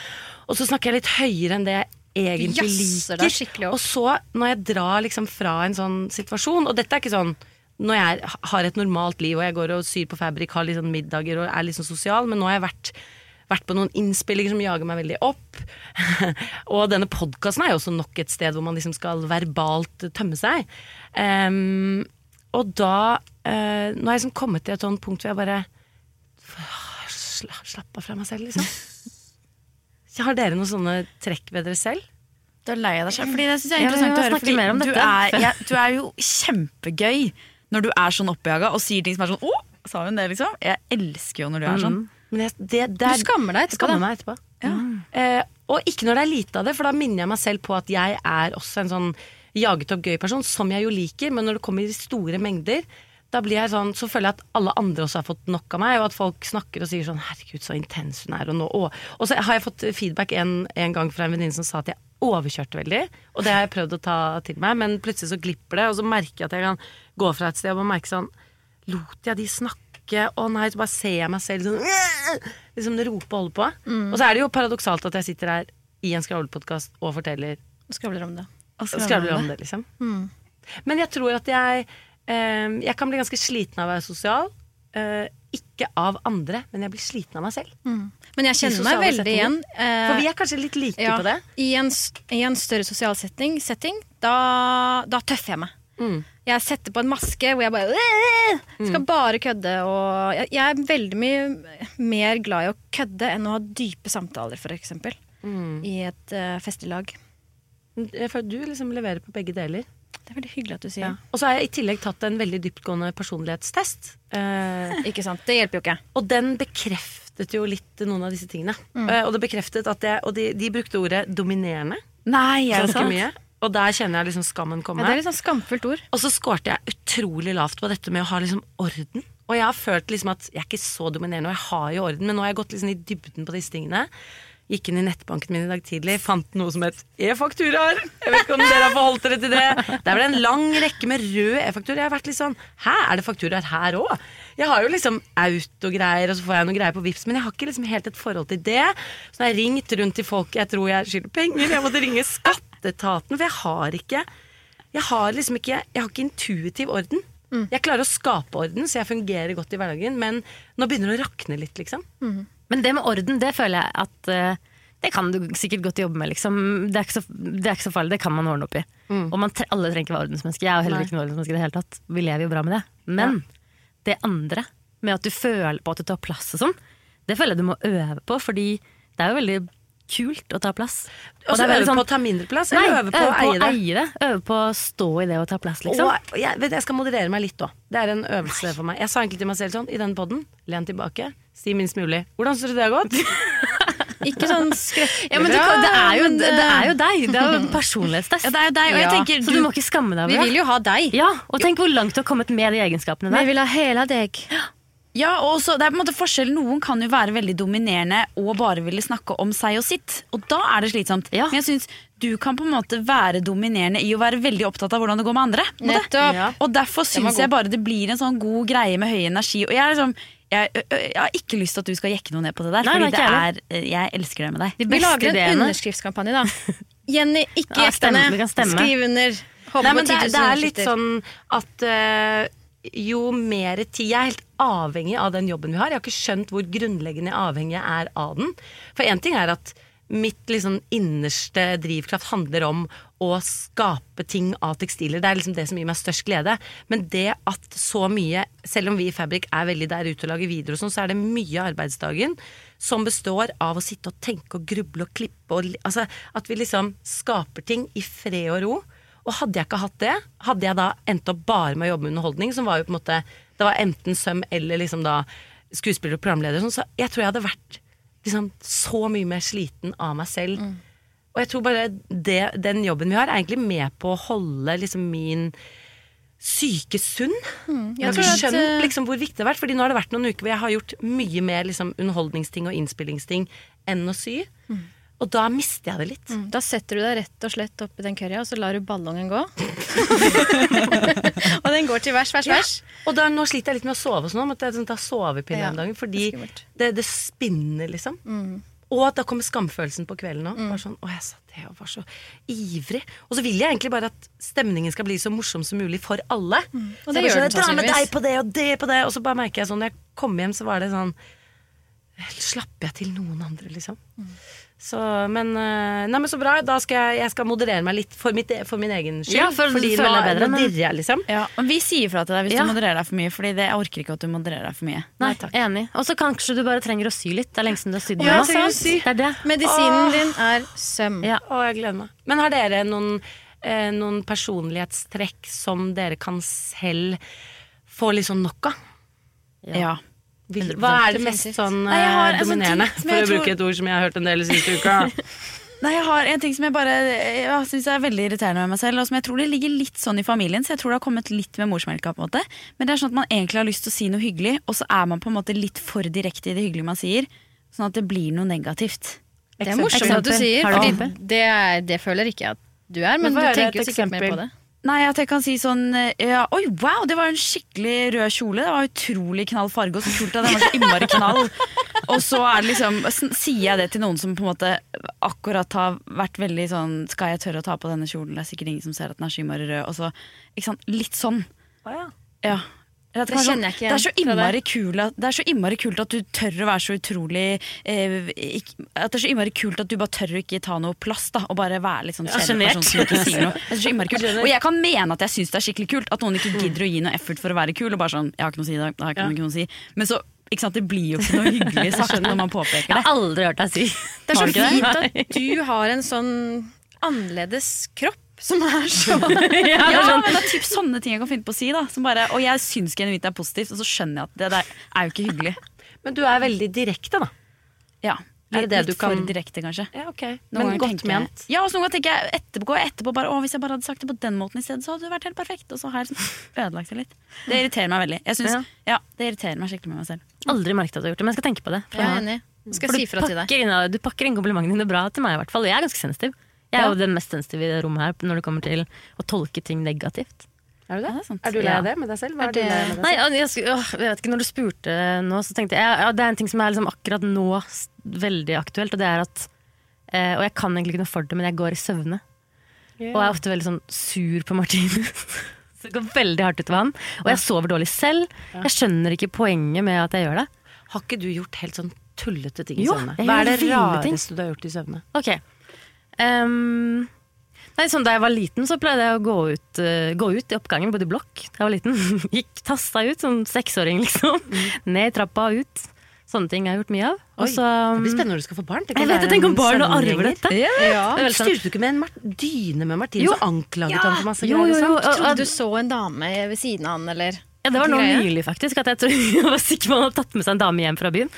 Og så snakker jeg litt høyere enn det jeg egentlig Jasser, liker. Og så, når jeg drar liksom fra en sånn situasjon, og dette er ikke sånn når jeg har et normalt liv og jeg går og syr på Fabrik, har sånn middager og er sånn sosial, men nå har jeg vært vært på noen innspillinger som jager meg veldig opp. og denne podkasten er jo også nok et sted hvor man liksom skal verbalt tømme seg. Um, og da uh, Nå har jeg liksom kommet til et sånt punkt hvor jeg bare sla, Slapp av fra meg selv, liksom. Har dere noen sånne trekk ved dere selv? Du er lei av deg selv. Fordi det synes jeg er interessant ja, å høre. mer om du, dette. er, ja, du er jo kjempegøy når du er sånn oppjaga og sier ting som er sånn Å, sa hun det, liksom? Jeg elsker jo når du er sånn. Men jeg, det, det Du er, skammer deg etterpå. skammer meg etterpå. Eh, og ikke når det er lite av det, for da minner jeg meg selv på at jeg er også en sånn jaget opp gøy person, som jeg jo liker, men når det kommer i store mengder, da blir jeg sånn, så føler jeg at alle andre også har fått nok av meg, og at folk snakker og sier sånn 'herregud, så intens hun er', og nå Og, og så har jeg fått feedback en, en gang fra en venninne som sa at jeg overkjørte veldig, og det har jeg prøvd å ta til meg, men plutselig så glipper det, og så merker jeg at jeg kan gå fra et sted og merke sånn Lot jeg de snakke? Å nei, så bare ser jeg meg selv sånn Liksom rope og holde på. Og så er det jo paradoksalt at jeg sitter her i en skravlepodkast og forteller Skravler om det. Og skravler om det, liksom. Men jeg tror at jeg eh, Jeg kan bli ganske sliten av å være sosial. Eh, ikke av andre, men jeg blir sliten av meg selv. Men jeg kjenner meg veldig settinger. igjen. eh, For vi er kanskje litt like ja, på det. I en, I en større sosial setting, setting da, da tøffer jeg meg. Mm. Jeg setter på en maske hvor jeg bare øh, skal bare kødde. Og jeg, jeg er veldig mye mer glad i å kødde enn å ha dype samtaler, f.eks. Mm. I et uh, festelag. Jeg føler Du liksom leverer på begge deler. Det er veldig hyggelig at du sier. Ja. Og så har jeg i tillegg tatt en veldig dyptgående personlighetstest. Eh, Ikke sant? Det hjelper jo ikke. Og den bekreftet jo litt noen av disse tingene. Eh, og det bekreftet at jeg, og de, de brukte ordet dominerende Nei, er det sant? mye. Og der kjenner jeg liksom skammen Ja, komme. det er sånn skamfullt ord. Og så skårte jeg utrolig lavt på dette med å ha liksom orden. Og jeg har følt liksom at jeg er ikke så dominerende, og jeg har jo orden, men nå har jeg gått liksom i dybden på disse tingene. Gikk inn i nettbanken min i dag tidlig, fant noe som het e-fakturaer. Jeg vet ikke om dere har forholdt dere til det. Der var det en lang rekke med røde e-fakturaer. Jeg har vært litt sånn Hæ, er det fakturaer her òg? Jeg har jo liksom autogreier, og så får jeg noe greier på Vipps, men jeg har ikke liksom helt et forhold til det. Så har jeg ringt rundt til folk jeg tror jeg skylder penger. Jeg måtte ringe skatteetaten, for jeg har ikke Jeg har liksom ikke Jeg har ikke intuitiv orden. Jeg klarer å skape orden, så jeg fungerer godt i hverdagen, men nå begynner det å rakne litt, liksom. Men det med orden, det føler jeg at eh, det kan du sikkert godt jobbe med. Liksom. Det, er ikke så, det er ikke så farlig, det kan man ordne opp i. Og man, tre- alle trenger ikke være ordensmenneske. Jeg er jo heller Nei. ikke noe ordensmenneske i det hele tatt. Vi lever jo bra med det. Men det andre, med at du føler på at du tar plass og sånn, det føler jeg du må øve på, fordi det er jo veldig kult å ta plass. Og så øve sånn- på å ta mindre plass, Nei, eller øve på å eie det. eie det. Øve på å stå i det og ta plass, liksom. Og jeg, vet, jeg skal moderere meg litt òg. Det er en øvelse for meg. Jeg sa egentlig til meg selv sånn i denne poden, len tilbake, si minst mulig. Hvordan syns du det har gått? Ikke sånn skrekkelig Ja, men det, det, er jo, det, er jo eh, deg. Det er jo personlighetstest. Ja, det er jo deg, og jeg Ja. tenker Så du må ikke skamme deg Vi over det. vil jo ha deg. Ja, og tenk hvor langt du har kommet med de egenskapene der. Vi vil ha hele deg. Ja, og også, det er på en måte forskjell Noen kan jo være veldig dominerende og bare ville snakke om seg og sitt. Og da er det slitsomt. Men jeg synes du kan på en måte være dominerende i å være veldig opptatt av hvordan det går med andre. Ja. Og derfor syns jeg bare det blir en sånn god greie med høy energi. Og jeg, er liksom, jeg, jeg har ikke lyst til at du skal jekke noe ned på det der. Nei, fordi er det er, jeg elsker det med deg. Vi lager en underskriftskampanje, da. Jenny, ikke Ja, stemme, ned. vi kan stemme. Skriv under. Håper Nei, men det, 10 000 det er litt sånn at eh, jo mer tid Jeg er helt avhengig av den jobben vi har. Jeg har ikke skjønt hvor grunnleggende avhengig jeg er av den. For én ting er at mitt liksom innerste drivkraft handler om å skape ting av tekstiler. Det er liksom det som gir meg størst glede. Men det at så mye, selv om vi i Fabrik er veldig der ute og lager videoer og sånn, så er det mye av arbeidsdagen som består av å sitte og tenke og gruble og klippe og Altså at vi liksom skaper ting i fred og ro. Og hadde jeg ikke hatt det, hadde jeg da endt opp bare med å jobbe med underholdning, som var jo på en måte Det var enten søm eller liksom da skuespiller og programleder, og sånn, så jeg tror jeg hadde vært liksom så mye mer sliten av meg selv. Og jeg tror bare det, den jobben vi har, er egentlig med på å holde liksom min syke sunn. Mm, jeg jeg har ikke skjønt liksom, hvor viktig det har vært, Fordi nå har det vært noen uker hvor jeg har gjort mye mer liksom, underholdningsting og innspillingsting enn å sy. Og da mister jeg det litt. Mm, Da setter du deg rett og slett oppi den currya, og så lar du ballongen gå. og den går til vers, vers, Ja. vers. Og da, nå sliter jeg litt med å sove og sånn. Måtte jeg sånn, ta sovepille Ja, om dagen. Fordi det det, det spinner, liksom. Mm. Og at da kommer skamfølelsen på kvelden òg. Mm. Sånn, å, jeg satt det og var så ivrig. Og så vil jeg egentlig bare at stemningen skal bli så morsom som mulig for alle. Mm. Og Så jeg gjør sånn, den «Jeg drar med deg på det og det på det. Og så bare merker jeg sånn, når jeg kom hjem, så var det sånn Slapper jeg til noen andre, liksom? Mm. Så, men, eh, nei, men så bra. Da skal jeg, jeg skal moderere meg litt for, mitt, for min egen skyld. Ja, for fordi føler nå, bedre, nå dirrer jeg, liksom. Ja, og Vi sier fra til deg hvis Ja. du modererer deg for mye, Fordi det, jeg orker ikke at du modererer deg for mye. Nei, enig. Og så kanskje du bare trenger å sy litt. Det er lenge siden du har sydd Ja, er det. Medisinen Åh. din er søm. Ja. Å, jeg gleder meg. Men har dere noen, eh, noen personlighetstrekk som dere kan selv få litt sånn nok av? Ja. Vil- Hva er det mest sånn Nei, har eh, en ting dominerende? altså, For å tror- bruke et ord som jeg har hørt en del siste uka. Nei, jeg har en ting som jeg bare Jeg syns er veldig irriterende med meg selv, og som jeg tror det ligger litt sånn i familien, så jeg tror det har kommet litt med morsmelka. på en måte Men det er sånn at man egentlig har lyst til å si noe hyggelig, og så er man på en måte litt for direkte i det hyggelige man sier, sånn at det blir noe negativt. Det er morsomt at du sier, eksempel? det, det føler ikke jeg at du er, men Men du tenker jo sikkert mer på det. Nei, at jeg kan si sånn eh, ja, Oi, wow, det var en skikkelig rød kjole. Det var utrolig knall farge, og så at den var så innmari knall. Og så er det liksom, sier jeg det til noen som på en måte akkurat har vært veldig sånn Skal jeg tørre å ta på denne kjolen? Det er sikkert ingen som ser at den er så innmari rød. Og så, ikke sant? Litt sånn. Ja. Eller Det sånn- kjenner jeg ikke det er, så innmari kul at, det kult at du tør å være så utrolig eh, At det er så innmari kult at du bare tør å ikke ta noe plass da, og bare være litt sånn kjedelig person som sjenert. ikke sier noe. Det er så innmari kult. Og jeg kan mene at jeg syns det er skikkelig kult at noen ikke gidder å gi noe effort for å være kul. Og bare sånn, jeg har ikke noe å si i dag, da har ikke noe å si. Men så, sant, det blir jo ikke noe hyggelig sagt når man påpeker det. Jeg har aldri hørt deg si Det er så fint at du har en sånn annerledes kropp som er så Ja, sånn- men det er typ sånne ting jeg kan finne på å si. da som bare, Og jeg syns genuint det er positivt, og så skjønner jeg at det der er jo ikke hyggelig. Men du er veldig direkte, da. Ja, Er det det du litt for direkte, kanskje. Ja, ok. Noen Men godt tenker jeg- ment. Ja, og så noen ganger tenker jeg etterpå, etterpå bare, å, hvis jeg bare hadde sagt det på den måten i stedet, så hadde det vært helt perfekt. Og så har jeg liksom ødelagt det litt. Det irriterer meg veldig. Jeg synes, Ja. ja. det irriterer meg skikkelig med meg selv. Aldri merket at du har gjort det, men jeg skal tenke på det. Jeg er enig. Skal For si du fra til deg. inn, du pakker inn komplimentene dine bra til meg, i hvert fall. Jeg er ganske sensitiv. Jeg er Ja. jo den mest sensitive i det rommet her når det kommer til å tolke ting negativt. Er du det? Ja, det er. Er du lei av det med deg selv? Hva er, du lei av med deg Nei, jeg, jeg, jeg vet ikke, Når du spurte nå, så tenkte jeg ja, Det er en ting som er liksom akkurat nå veldig aktuelt, og det er at eh, Og jeg kan egentlig ikke noe for det, men jeg går i søvne. Og jeg er ofte veldig sånn sur på Martinus. Så det går veldig hardt utover han. Og jeg sover dårlig selv. Jeg skjønner ikke poenget med at jeg gjør det. Har ikke du gjort helt sånn tullete ting i Jo, søvne? Hva er det rareste du har gjort i søvne? Ok. Ehm, nei, sånn Da jeg var liten, så pleide jeg å gå ut, uh, gå ut i oppgangen, bodde i blokk da jeg var liten. Gikk tassa ut som seksåring, liksom. Ned trappa og ut. Sånne ting har jeg gjort mye av. Oi, det blir spennende når du skal få barn. Tenk Jeg vet jeg det, tenk om barn og arver dette. Ja. Det veldig sant. Styrte du ikke med en dyne med Martin, Jo. så anklaget han for masse Jo, greier? jo, jo, jo, Trodde du så en dame ved siden av han, eller? Ja, det var nå nylig, faktisk. At jeg, tror, jeg var sikker på at han hadde tatt med seg en dame hjem fra byen.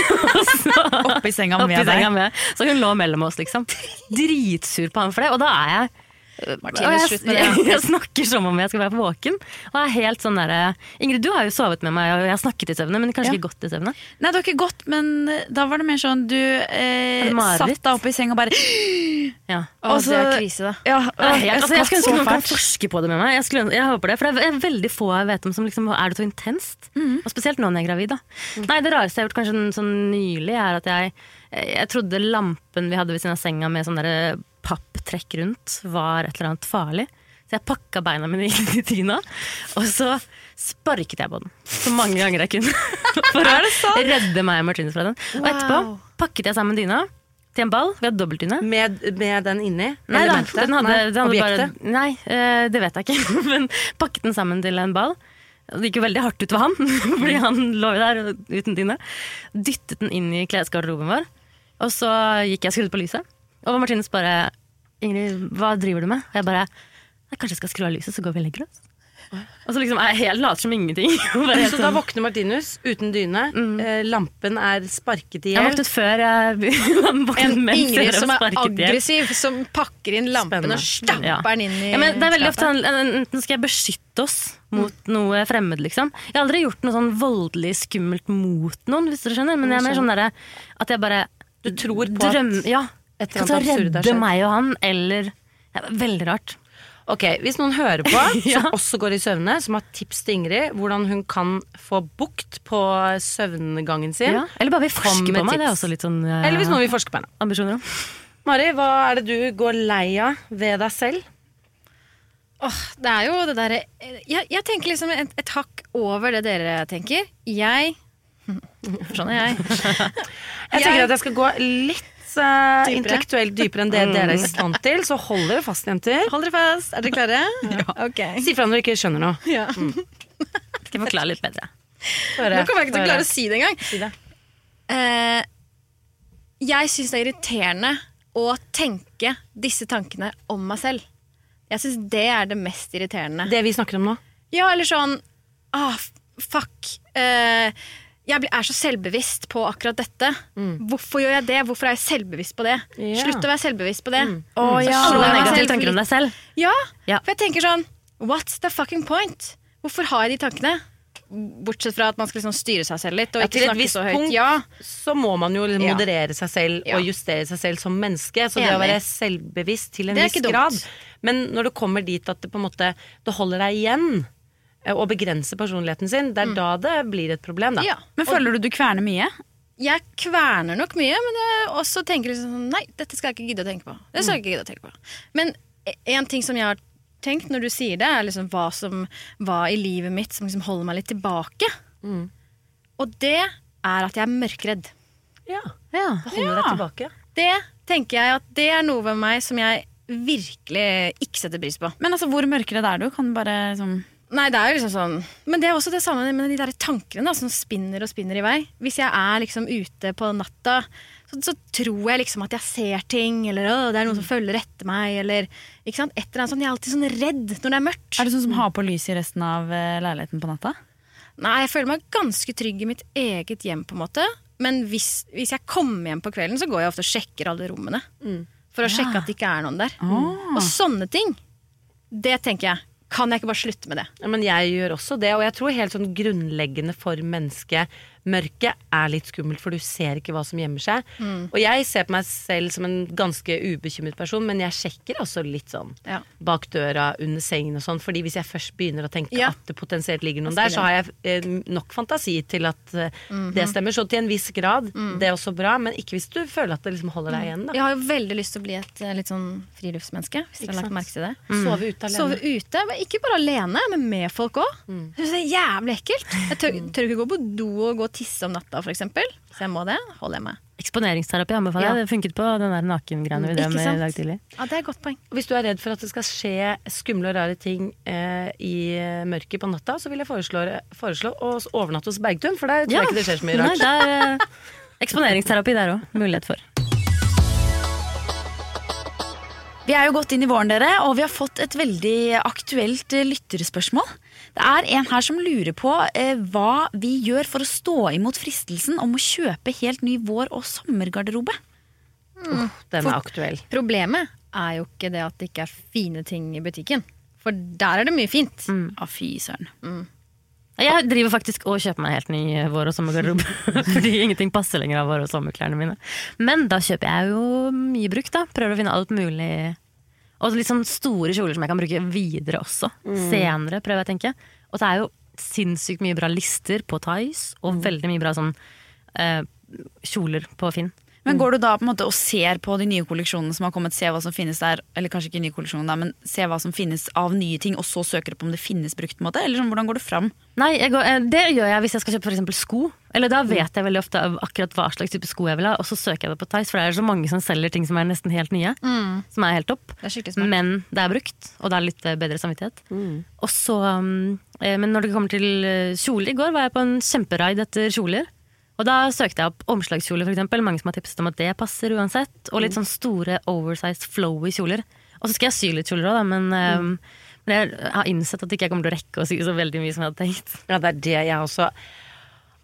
Så, Oppi senga oppi med senga med. Så hun lå mellom oss, liksom. Dritsur på han for det. Og da er jeg Martine, Og slutt jeg, med det. jeg, jeg snakker som om jeg skal være våken. Og er helt sånn der, Ingrid, du har jo sovet med meg, og jeg har snakket i søvne, men kanskje Ja. ikke gått i søvne? Nei, det var ikke godt, men eh, da var det mer sånn du eh, satt deg opp i seng og bare Ja. Og så- det er krise, da. Ja, er altså, jeg skulle ønske noen kan forske på det med meg. Jeg, skulle, jeg håper det, For det er veldig få jeg vet om som liksom Er det så intenst? Og spesielt nå når jeg er gravid. Da. Nei, Det rareste jeg har gjort kanskje sånn, sånn nylig, er at jeg Jeg trodde lampen vi hadde ved siden av senga med sånn derre papptrekk rundt, var et eller annet farlig. Så jeg pakka beina mine inn i dyna, og så sparket jeg på den så mange ganger jeg kunne. For å redde meg og Martinus fra den. Og etterpå pakket jeg sammen dyna til en ball. Vi hadde dobbeltdyne. Med, med den inni? Nei da, den hadde, Nei, den hadde bare Nei, eh, det vet jeg ikke. Men pakket den sammen til en ball. Det gikk jo veldig hardt ut for han, fordi han lå der uten dyne. Dyttet den inn i klesgarderoben vår, og så gikk jeg og skrudde på lyset. Og Martinus bare 'Ingrid, hva driver du med?' Og jeg bare «Nei, 'Kanskje jeg skal skru av lyset, så går vi og legger oss'. Og så liksom er jeg helt later som ingenting. Og Så da sånn- våkner Martinus uten dyne. Mm. lampen er sparket i jeg våknet før jeg våknet En Ingrid og som er hjel. aggressiv, som pakker inn lampen og Spennende. stapper Ja. den inn i Ja, men det er veldig ofte Enten skal jeg beskytte oss mot noe fremmed, liksom. Jeg har aldri gjort noe sånn voldelig skummelt mot noen, hvis dere skjønner. Men jeg er mer sånn derre at jeg bare Du tror på drømmer at Ja. Et eller Kan annet ta redde meg og han, eller ja, Veldig rart. Ok, Hvis noen hører på, Ja. som også går i søvne, som har tips til Ingrid hvordan hun kan få bukt på søvngangen sin Ja. Eller bare vil forske med på meg. Det er også litt sånn uh, Eller hvis noen vil forske på henne. ambisjoner om. Mari, hva er det du går lei av ved deg selv? Åh, det er jo det derre jeg, jeg tenker liksom et, et hakk over det dere tenker. Jeg Sånn er jeg. Jeg tenker at jeg skal gå litt eh, intellektuelt dypere enn det dere er i stand til, så hold dere fast, jenter. Hold dere fast. Er dere klare? Ok. Si fra når dere ikke skjønner noe. Ja. Skal jeg forklare litt bedre. Høre, Nå kommer jeg ikke til å klare å si det engang. Si det. Eh, jeg syns det er irriterende å tenke disse tankene om meg selv. Jeg syns det er det mest irriterende. Det vi snakker om nå. Ja, eller sånn ah, Fuck. Eh, jeg er så selvbevisst på akkurat dette. Hvorfor gjør jeg det? Hvorfor er jeg selvbevisst på det? Yeah. Slutt å være selvbevisst på det. Å ja. Så negative tanker om deg selv. Ja, Ja. for jeg tenker sånn What's the fucking point? Hvorfor har jeg de tankene? Bortsett fra at man skal liksom styre seg selv litt og Ja, til et visst punkt. Ja, Så må man jo liksom moderere seg selv og justere seg selv som menneske. Så det å være selvbevisst til en viss grad. Men når det kommer dit at det på en måte Det holder deg igjen eh, begrenser begrense personligheten sin, det er da det blir et problem, da. Mm. ja. Men føler du du kverner mye? Jeg kverner nok mye, men jeg også tenker liksom sånn Nei, dette skal jeg ikke gidde å tenke på. Det skal jeg ikke gidde å tenke på. Men en ting som jeg har tenkt når du sier det, er liksom hva som var i livet mitt som liksom holder meg litt tilbake. Og det er at jeg er mørkredd. Ja. Ja. Det holder deg tilbake. Det tenker jeg at det er noe ved meg som jeg virkelig ikke setter pris på. Men altså, hvor mørkredd er du? Kan du bare liksom Nei, det er jo liksom sånn Men det er også det samme med de der tankene da, som spinner og spinner i vei. Hvis jeg er liksom ute på natta, så, så tror jeg liksom at jeg ser ting, eller å, det er noen som følger etter meg, eller ikke sant? Et eller annet sånt. Jeg er alltid sånn redd når det er mørkt. Er du sånn som har på lys i resten av eh, leiligheten på natta? Nei, jeg føler meg ganske trygg i mitt eget hjem, på en måte. Men hvis, hvis jeg kommer hjem på kvelden, så går jeg ofte og sjekker alle rommene. For å sjekke at det ikke er noen der. Og sånne ting, det tenker jeg. Kan jeg ikke bare slutte med det? Ja, men jeg gjør også det, og jeg tror helt sånn grunnleggende for mennesket Mørket er litt skummelt, for du ser ikke hva som gjemmer seg. Mm. Og jeg ser på meg selv som en ganske ubekymret person, men jeg sjekker også litt sånn Ja. bak døra, under sengen og sånn. Fordi hvis jeg først begynner å tenke Ja. at det potensielt ligger noen der, så har jeg eh, nok fantasi til at eh, Mhm. det stemmer. Så til en viss grad, Mm. det er også bra, men ikke hvis du føler at det liksom holder deg igjen. Da. Jeg har jo veldig lyst til å bli et eh, litt sånn friluftsmenneske. Hvis dere har lagt merke til det. Sove ute alene. Sove ute, men ikke bare alene, men med folk òg. Mm. Det er jævlig ekkelt. Jeg tør, tør ikke gå på do og gå og tisse om natta, f.eks. Så jeg må det, holder jeg meg. Eksponeringsterapi anbefaler Ja. jeg. Det funket på den der nakengreiene vi drev med i dag tidlig. Ja, det er et godt poeng. Hvis du er redd for at det skal skje skumle og rare ting eh, i eh, mørket på natta, så vil jeg foreslå, foreslå å overnatte hos Bergtun, for der tror jeg ikke det skjer så mye Nei, rart. det er eh, eksponeringsterapi der òg. Mulighet for. Vi er jo gått inn i våren, dere, og vi har fått et veldig aktuelt eh, lytterspørsmål. Det er en her som lurer på eh, hva vi gjør for å stå imot fristelsen om å kjøpe helt ny vår- og sommergarderobe. Den er aktuell. Problemet er jo ikke det at det ikke er fine ting i butikken. For der er det mye fint. Ja, fy søren. Jeg driver faktisk og kjøper meg helt ny eh, vår- og sommergarderobe. Fordi ingenting passer lenger av vår- og sommerklærne mine. Men da kjøper jeg jo mye brukt, da. Prøver å finne alt mulig. Og litt sånn store kjoler som jeg kan bruke videre også. Senere, prøver jeg å tenke. Og det er jo sinnssykt mye bra lister på Tice, og veldig mye bra sånn eh, kjoler på Finn. Men går du da på en måte og ser på de nye kolleksjonene som har kommet, se hva som finnes der, eller kanskje ikke nye kolleksjoner, der, men se hva som finnes av nye ting, og så søker du på om det finnes brukt? måte, Eller sånn, hvordan går du fram? Nei, jeg går, eh, det gjør jeg hvis jeg skal kjøpe for eksempel sko. Eller da vet jeg veldig ofte akkurat hva slags type sko jeg vil ha, og så søker jeg det på Tice, for det er så mange som selger ting som er nesten helt nye. Som er helt topp. Det er smart. Men det er brukt, og det er litt eh, bedre samvittighet. Og så, um, eh, men når det kommer til kjoler I går var jeg på en kjemperaid etter kjoler. Og da søkte jeg opp omslagskjoler, eksempel. Mange som har tipset om at det passer uansett. Og litt sånn store oversized flowy kjoler. Og så skal jeg sy litt kjoler òg, men, eh, men jeg har innsett at ikke jeg kommer til å rekke å sy så veldig mye som jeg hadde tenkt. Ja, det er det jeg også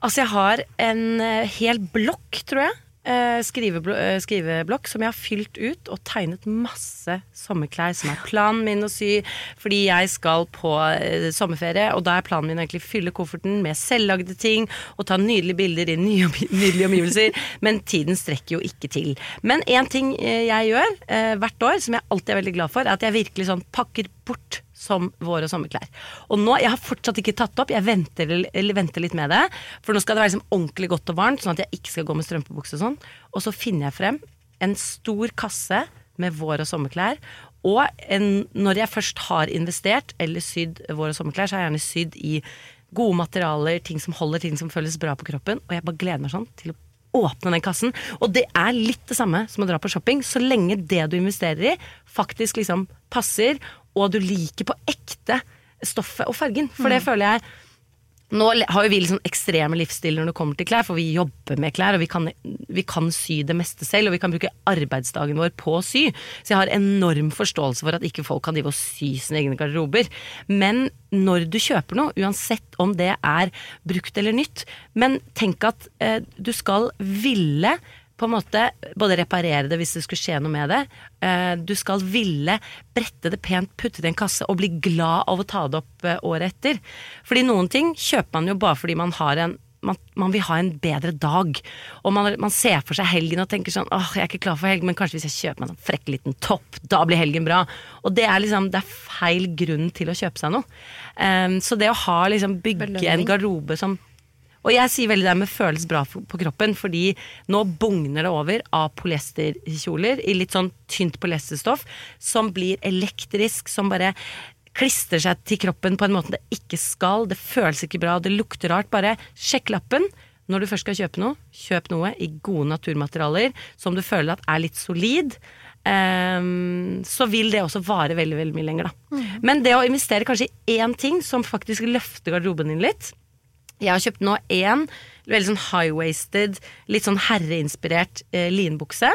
Altså, jeg har en eh, hel blokk, tror jeg. Eh, eh, skriveblokk som jeg har fylt ut og tegnet masse sommerklær som er planen min å sy fordi jeg skal på eh, sommerferie, og da er planen min egentlig fylle kofferten med selvlagde ting og ta nydelige bilder i nye, nydelige omgivelser, men tiden strekker jo ikke til. Men én ting jeg gjør hvert år, som jeg alltid er veldig glad for, er at jeg virkelig sånn pakker bort som vår- og sommerklær. Og nå, Jeg har fortsatt ikke tatt opp, jeg venter, venter litt med det. For nå skal det være liksom ordentlig godt og varmt, sånn at jeg ikke skal gå med strømpebukse og sånn. Og så finner jeg frem en stor kasse med vår- og sommerklær. Og en, når jeg først har investert eller sydd vår- og sommerklær, så har jeg gjerne sydd i gode materialer, ting som holder, ting som føles bra på kroppen. Og jeg bare gleder meg sånn til å åpne den kassen. Og det er litt det samme som å dra på shopping, så lenge det du investerer i, faktisk liksom passer, og du liker på ekte stoffet og fargen. For det føler jeg nå har jo vi liksom ekstreme livsstiler når det kommer til klær, for vi jobber med klær, og vi kan, vi kan sy det meste selv, og vi kan bruke arbeidsdagen vår på å sy. Så jeg har enorm forståelse for at ikke folk kan drive og sy sine egne garderober. Men når du kjøper noe, uansett om det er brukt eller nytt, men tenk at eh, du skal ville på en måte både reparere det hvis det skulle skje noe med det. Eh, du skal ville brette det pent, putte det i en kasse og bli glad av å ta det opp eh, året etter. Fordi noen ting kjøper man jo bare fordi man har en man, man vil ha en bedre dag. Og man, man ser for seg helgen og tenker sånn åh, jeg er ikke klar for helg, men kanskje hvis jeg kjøper meg en sånn frekk liten topp, da blir helgen bra. Og det er liksom, det er feil grunn til å kjøpe seg noe. Um, så det å ha liksom bygge en garderobe som og jeg sier veldig det med føles bra på kroppen, fordi nå bugner det over av polyesterkjoler i litt sånn tynt polyesterstoff, som blir elektrisk, som bare klistrer seg til kroppen på en måte det ikke skal. Det føles ikke bra, det lukter rart. Bare sjekk lappen. Når du først skal kjøpe noe, kjøp noe i gode naturmaterialer som du føler at er litt solid. Um, så vil det også vare veldig veldig mye lenger. Da. Men det å investere kanskje i én ting som faktisk løfter garderoben din litt, jeg har kjøpt nå én veldig sånn high-waisted, litt sånn herreinspirert eh, linbukse.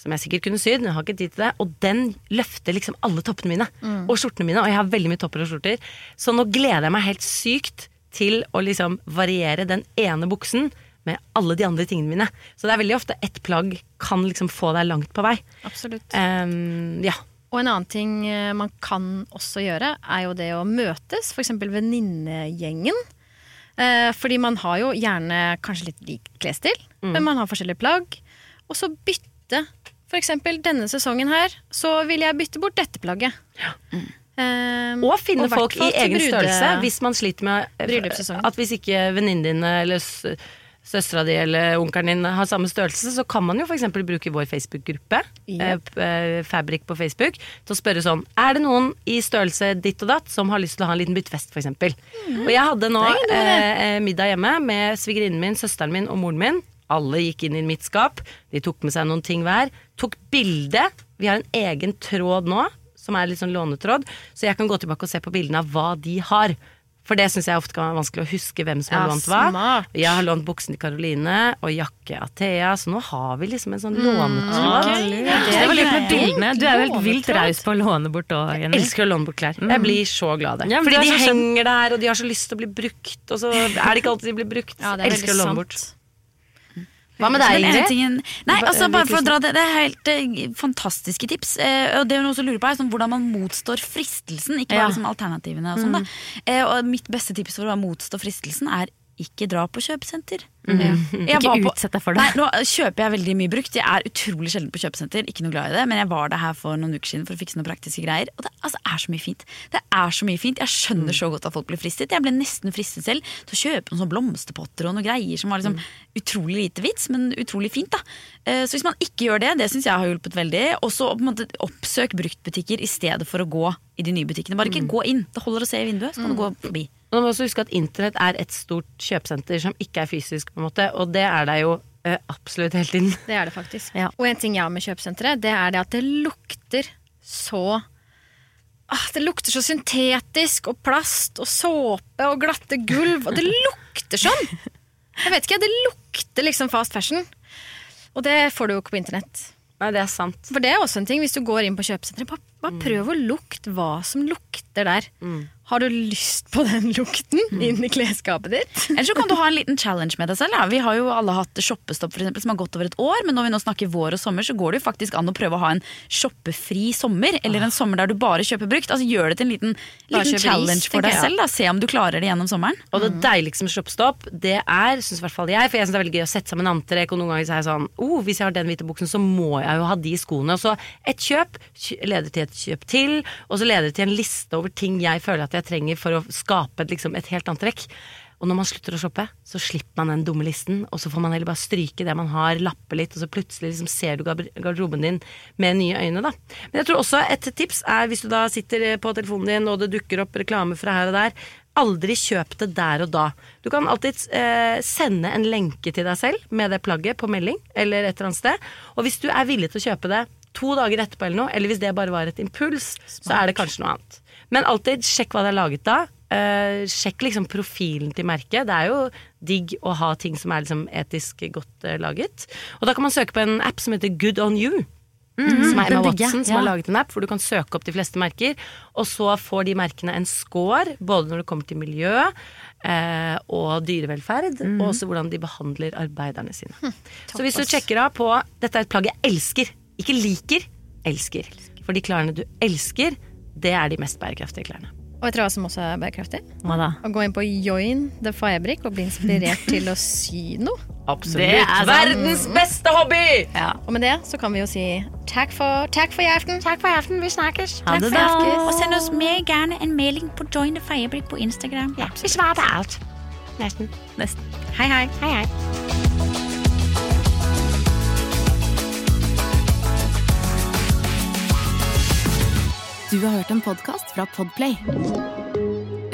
Som jeg sikkert kunne sydd, men jeg har ikke tid til det. Og den løfter liksom alle toppene mine. Og skjortene mine. Og jeg har veldig mye topper og skjorter. Så nå gleder jeg meg helt sykt til å liksom variere den ene buksen med alle de andre tingene mine. Så det er veldig ofte ett plagg kan liksom få deg langt på vei. Absolutt. Um, ja. Og en annen ting eh, man kan også gjøre, er jo det å møtes, f.eks. venninnegjengen. Eh, fordi man har jo gjerne kanskje litt lik klesstil, men man har forskjellige plagg. Og så bytte. For eksempel denne sesongen her, så vil jeg bytte bort dette plagget. Eh, Og finne og folk i egen brude- størrelse hvis man sliter med At hvis ikke venninnen din eller søstera di eller onkelen din har samme størrelse, så kan man jo f.eks. bruke vår Facebook-gruppe, eh, Yep. eh, Fabrik på Facebook, til å spørre sånn Er det noen i størrelse ditt og datt som har lyst til å ha en liten byttefest, f.eks.? Mm. Og jeg hadde nå eh, eh, middag hjemme med svigerinnen min, søsteren min og moren min. Alle gikk inn i mitt skap. De tok med seg noen ting hver. Tok bilde. Vi har en egen tråd nå, som er litt sånn lånetråd, så jeg kan gå tilbake og se på bildene av hva de har. For det syns jeg ofte kan være vanskelig å huske hvem som har Ja, lånt hva. smart. Jeg har lånt buksen til Karoline og jakke av Thea, så nå har vi liksom en sånn lånetråd. Det var lurt med bildene. Du er jo helt vilt Lånetråd. raus på å låne bort òg, Jeg elsker å låne bort klær. Jeg blir så glad av det. Ja, Fordi de henger der, og de har så lyst til å bli brukt, og så er det ikke alltid de blir brukt. Ja, er elsker å låne låne bort. Hva med deg, Ingrid? tingen- Nei, altså bare for å dra det Det er helt eh, fantastiske tips. Eh, og det hun også lurer på er sånn, hvordan man motstår fristelsen. Ikke Ja. bare liksom alternativene og sånn. da. Eh, og mitt beste tips for å motstå fristelsen er ikke dra på kjøpesenter. Jeg Ikke var på- utsett deg for det. Nei, nå kjøper jeg veldig mye brukt. Jeg er utrolig sjelden på kjøpesenter. Ikke noe glad i det, men jeg var der her for noen uker siden for å fikse noen praktiske greier. Og det altså, er så mye fint. Det er så mye fint. Jeg skjønner så godt at folk blir fristet. Jeg ble nesten fristet selv til å kjøpe noen blomsterpotter og noen greier som var liksom utrolig lite vits, men utrolig fint. da. Eh, Så hvis man ikke gjør det, det syns jeg har hjulpet veldig. Og så oppsøk bruktbutikker i stedet for å gå i de nye butikkene. Bare ikke gå inn. Det holder å se i vinduet, så kan du gå forbi. Og nå må også huske at internett er et stort kjøpesenter som ikke er fysisk, på en måte, og det er det jo eh, absolutt hele tiden. Det er det faktisk. Ja. Og en ting jeg har med kjøpesenteret, det er det at det lukter så ah, Det lukter så syntetisk og plast og såpe og glatte gulv. Og det lukter sånn! Jeg vet ikke, det lukter liksom fast fashion. Og det får du jo ikke på internett. Nei, det er sant. For det er også en ting, hvis du går inn på kjøpesenteret, bare, bare prøv å lukte hva som lukter der. Har du lyst på den lukten inn i klesskapet ditt? Eller så kan du ha en liten challenge med deg selv. Ja. Vi har jo alle hatt shoppestopp for eksempel, som har gått over et år, men når vi nå snakker vår og sommer, så går det jo faktisk an å prøve å ha en shoppefri sommer. Eller en sommer der du bare kjøper brukt. Altså Gjør det til en liten, liten challenge for deg jeg. selv. Da. Se om du klarer det gjennom sommeren. Og det deiligste med shoppestopp, det er, syns i hvert fall jeg, for jeg syns det er veldig gøy å sette sammen antrekk, og noen ganger så er jeg sånn oh, hvis jeg har den hvite buksen, så må jeg jo ha de skoene. Og så et kjøp leder til et kjøp til, og så leder det til en liste over ting jeg føler at jeg trenger for å skape liksom, et helt antrekk. Og når man slutter å shoppe, så slipper man den dumme listen, og så får man heller bare stryke det man har, lappe litt, og så plutselig liksom ser du garderoben din med nye øyne, da. Men jeg tror også et tips er, hvis du da sitter eh, på telefonen din, og det dukker opp reklame fra her og der, aldri kjøp det der og da. Du kan alltid eh, sende en lenke til deg selv med det plagget på melding, eller et eller annet sted, og hvis du er villig til å kjøpe det to dager etterpå eller noe, eller hvis det bare var et impuls, så er det kanskje noe annet. Men alltid sjekk hva det er laget av. Uh, sjekk liksom profilen til merket. Det er jo digg å ha ting som er liksom etisk godt uh, laget. Og da kan man søke på en app som heter Good on you. som er Emma Watson som har laget en app hvor du kan søke opp de fleste merker. Og så får de merkene en score, både når det kommer til miljø eh, og dyrevelferd, og også hvordan de behandler arbeiderne sine. så hvis du sjekker av på Dette er et plagg jeg elsker. Ikke liker, elsker. For de klærne du elsker, det er de mest bærekraftige klærne. Og vet dere hva som også er bærekraftig? Hva da? Å gå inn på Join the Fabric og bli inspirert til å sy noe. Absolutt. Det er. Verdens beste hobby! Og med det så kan vi jo si takk for, takk for i aften. Takk for i aften, vi snakkes. Ha det aften. Og send oss mer gjerne en melding på Join the Fabric på Instagram. Ja. Vi svarer på alt. Nesten. Hei, hei. Hei, hei. Du har hørt en podkast fra Podplay.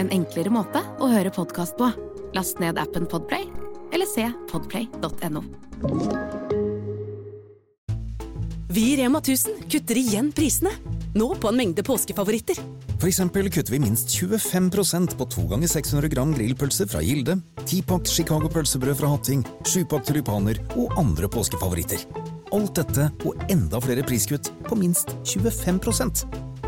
En enklere måte å høre podkast på. Last ned appen Podplay, eller se podplay.no. Vi i Rema 1000 kutter igjen prisene. Nå på en mengde påskefavoritter. For eksempel kutter vi minst 25% på 2 ganger 600 gram grillpølse fra Gilde, 10-pakk Chicago pølsebrød fra Hatting, 7-pakk tulipaner og andre påskefavoritter. Alt dette og enda flere priskutt på minst 25